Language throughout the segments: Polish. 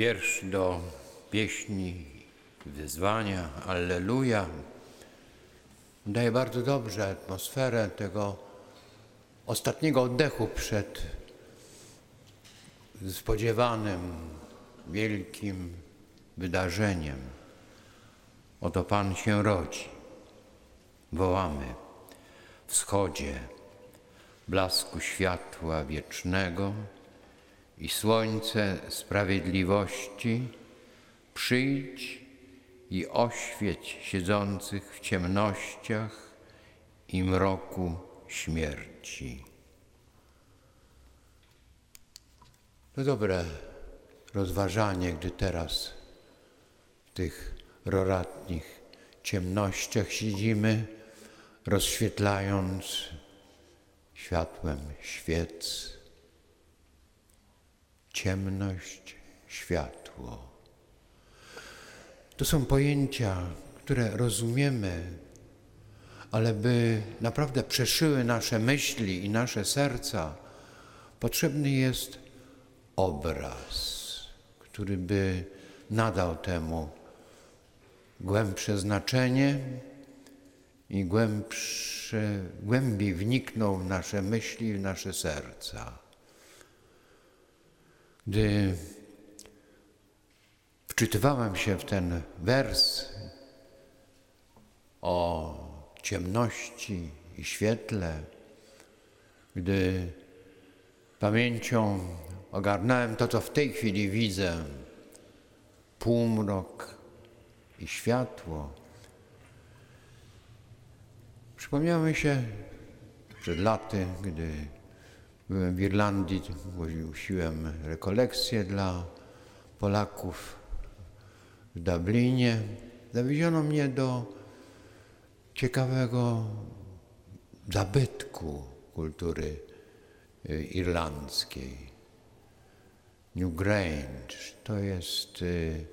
wiersz do pieśni wyzwania Alleluja daje bardzo dobrze atmosferę tego ostatniego oddechu przed spodziewanym wielkim wydarzeniem. Oto Pan się rodzi. Wołamy wschodzie blasku światła wiecznego i słońce sprawiedliwości, przyjdź i oświeć siedzących w ciemnościach i mroku śmierci. To dobre rozważanie, gdy teraz w tych roratnich ciemnościach siedzimy, rozświetlając światłem świec ciemność, światło. To są pojęcia, które rozumiemy, ale by naprawdę przeszyły nasze myśli i nasze serca, potrzebny jest obraz, który by nadał temu głębsze znaczenie i głębsze, głębiej wniknął w nasze myśli, w nasze serca. Gdy wczytywałem się w ten wers o ciemności i świetle, gdy pamięcią ogarnąłem to, co w tej chwili widzę, półmrok i światło, przypomniało mi się przed laty, gdy byłem w Irlandii, głosiłem rekolekcje dla Polaków w Dublinie. Zawieziono mnie do ciekawego zabytku kultury y, irlandzkiej. New Grange to jest y,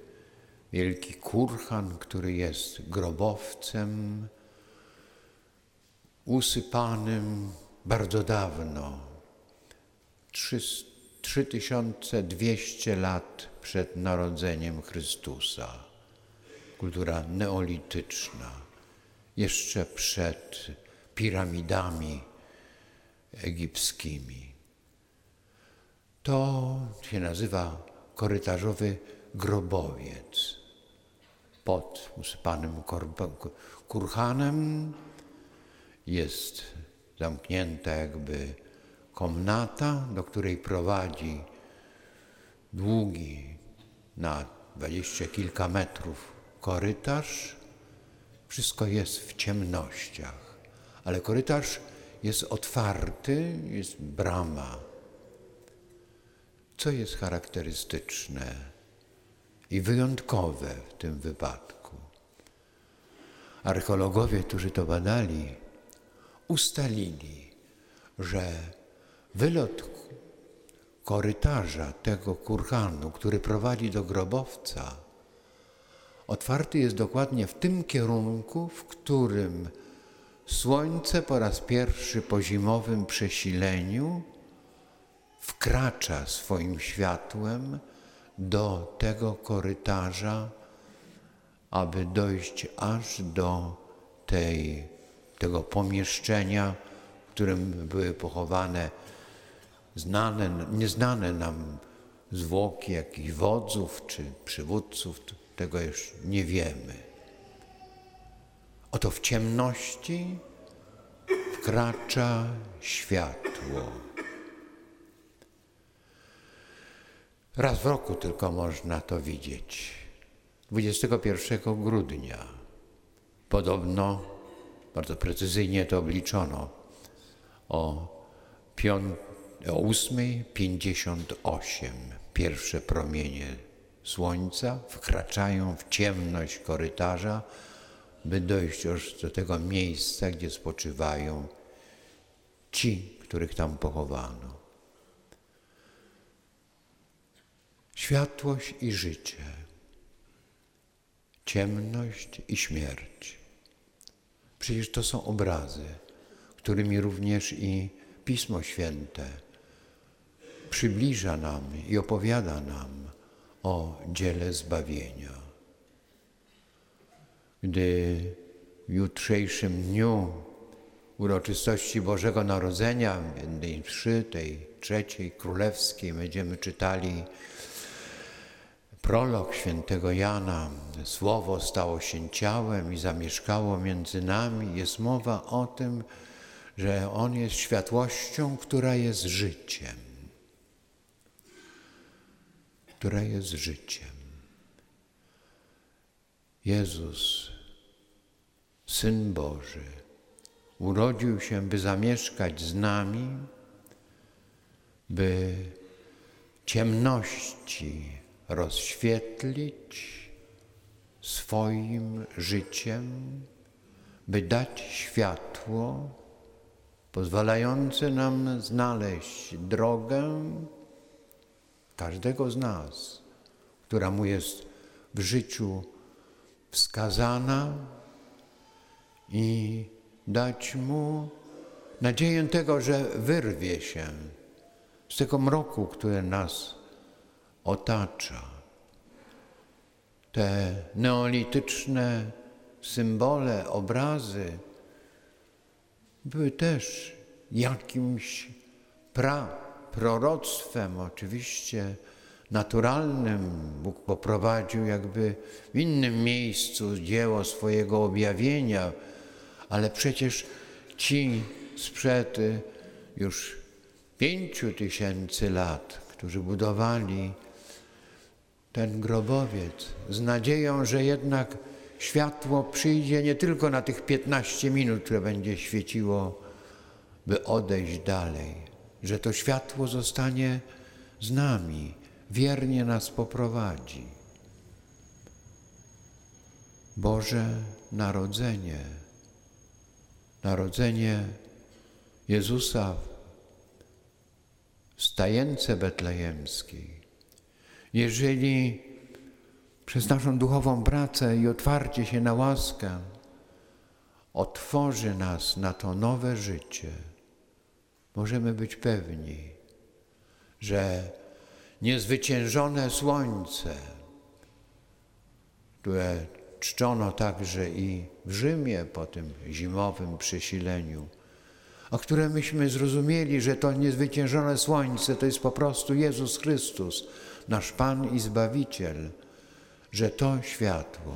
wielki kurhan, który jest grobowcem usypanym bardzo dawno 3200 lat przed narodzeniem Chrystusa. Kultura neolityczna, jeszcze przed piramidami egipskimi. To się nazywa korytarzowy grobowiec. Pod usypanym kurhanem jest zamknięta jakby komnata, do której prowadzi długi na dwadzieścia kilka metrów korytarz. Wszystko jest w ciemnościach, ale korytarz jest otwarty, jest brama. Co jest charakterystyczne i wyjątkowe w tym wypadku? Archeologowie, którzy to badali, ustalili, że Wylot korytarza tego kurhanu, który prowadzi do grobowca, otwarty jest dokładnie w tym kierunku, w którym słońce po raz pierwszy po zimowym przesileniu wkracza swoim światłem do tego korytarza, aby dojść aż do tej, tego pomieszczenia, w którym były pochowane znane, nieznane nam zwłoki jakichś wodzów czy przywódców, tego już nie wiemy. Oto w ciemności wkracza światło. Raz w roku tylko można to widzieć. 21 grudnia. Podobno, bardzo precyzyjnie to obliczono, o 5 o 8.58 pierwsze promienie słońca wkraczają w ciemność korytarza, by dojść już do tego miejsca, gdzie spoczywają ci, których tam pochowano. Światłość i życie, ciemność i śmierć. Przecież to są obrazy, którymi również i Pismo Święte przybliża nam i opowiada nam o dziele zbawienia. Gdy w jutrzejszym dniu uroczystości Bożego Narodzenia, jednej trzy, tej trzeciej królewskiej, będziemy czytali prolog świętego Jana. Słowo stało się ciałem i zamieszkało między nami. Jest mowa o tym, że On jest światłością, która jest życiem. Która jest życiem. Jezus, Syn Boży, urodził się, by zamieszkać z nami, by ciemności rozświetlić swoim życiem, by dać światło pozwalające nam znaleźć drogę każdego z nas, która mu jest w życiu wskazana i dać mu nadzieję tego, że wyrwie się z tego mroku, który nas otacza. Te neolityczne symbole, obrazy były też jakimś pra, proroctwem, oczywiście naturalnym. Bóg poprowadził jakby w innym miejscu dzieło swojego objawienia, ale przecież ci sprzed już pięciu tysięcy lat, którzy budowali ten grobowiec z nadzieją, że jednak światło przyjdzie nie tylko na tych 15 minut, które będzie świeciło, by odejść dalej, że to światło zostanie z nami, wiernie nas poprowadzi. Boże Narodzenie, Narodzenie Jezusa w stajence betlejemskiej. Jeżeli przez naszą duchową pracę i otwarcie się na łaskę otworzy nas na to nowe życie, możemy być pewni, że niezwyciężone słońce, które czczono także i w Rzymie po tym zimowym przesileniu, a które myśmy zrozumieli, że to niezwyciężone słońce to jest po prostu Jezus Chrystus, nasz Pan i Zbawiciel, że to światło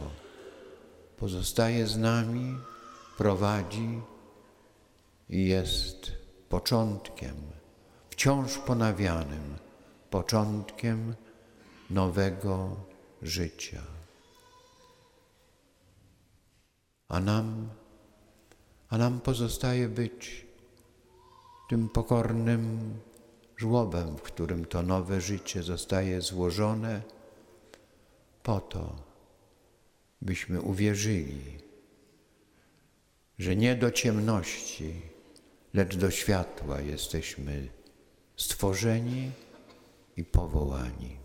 pozostaje z nami, prowadzi i jest początkiem, wciąż ponawianym, początkiem nowego życia. A nam, a nam pozostaje być tym pokornym żłobem, w którym to nowe życie zostaje złożone, po to, byśmy uwierzyli, że nie do ciemności, lecz do światła jesteśmy stworzeni i powołani.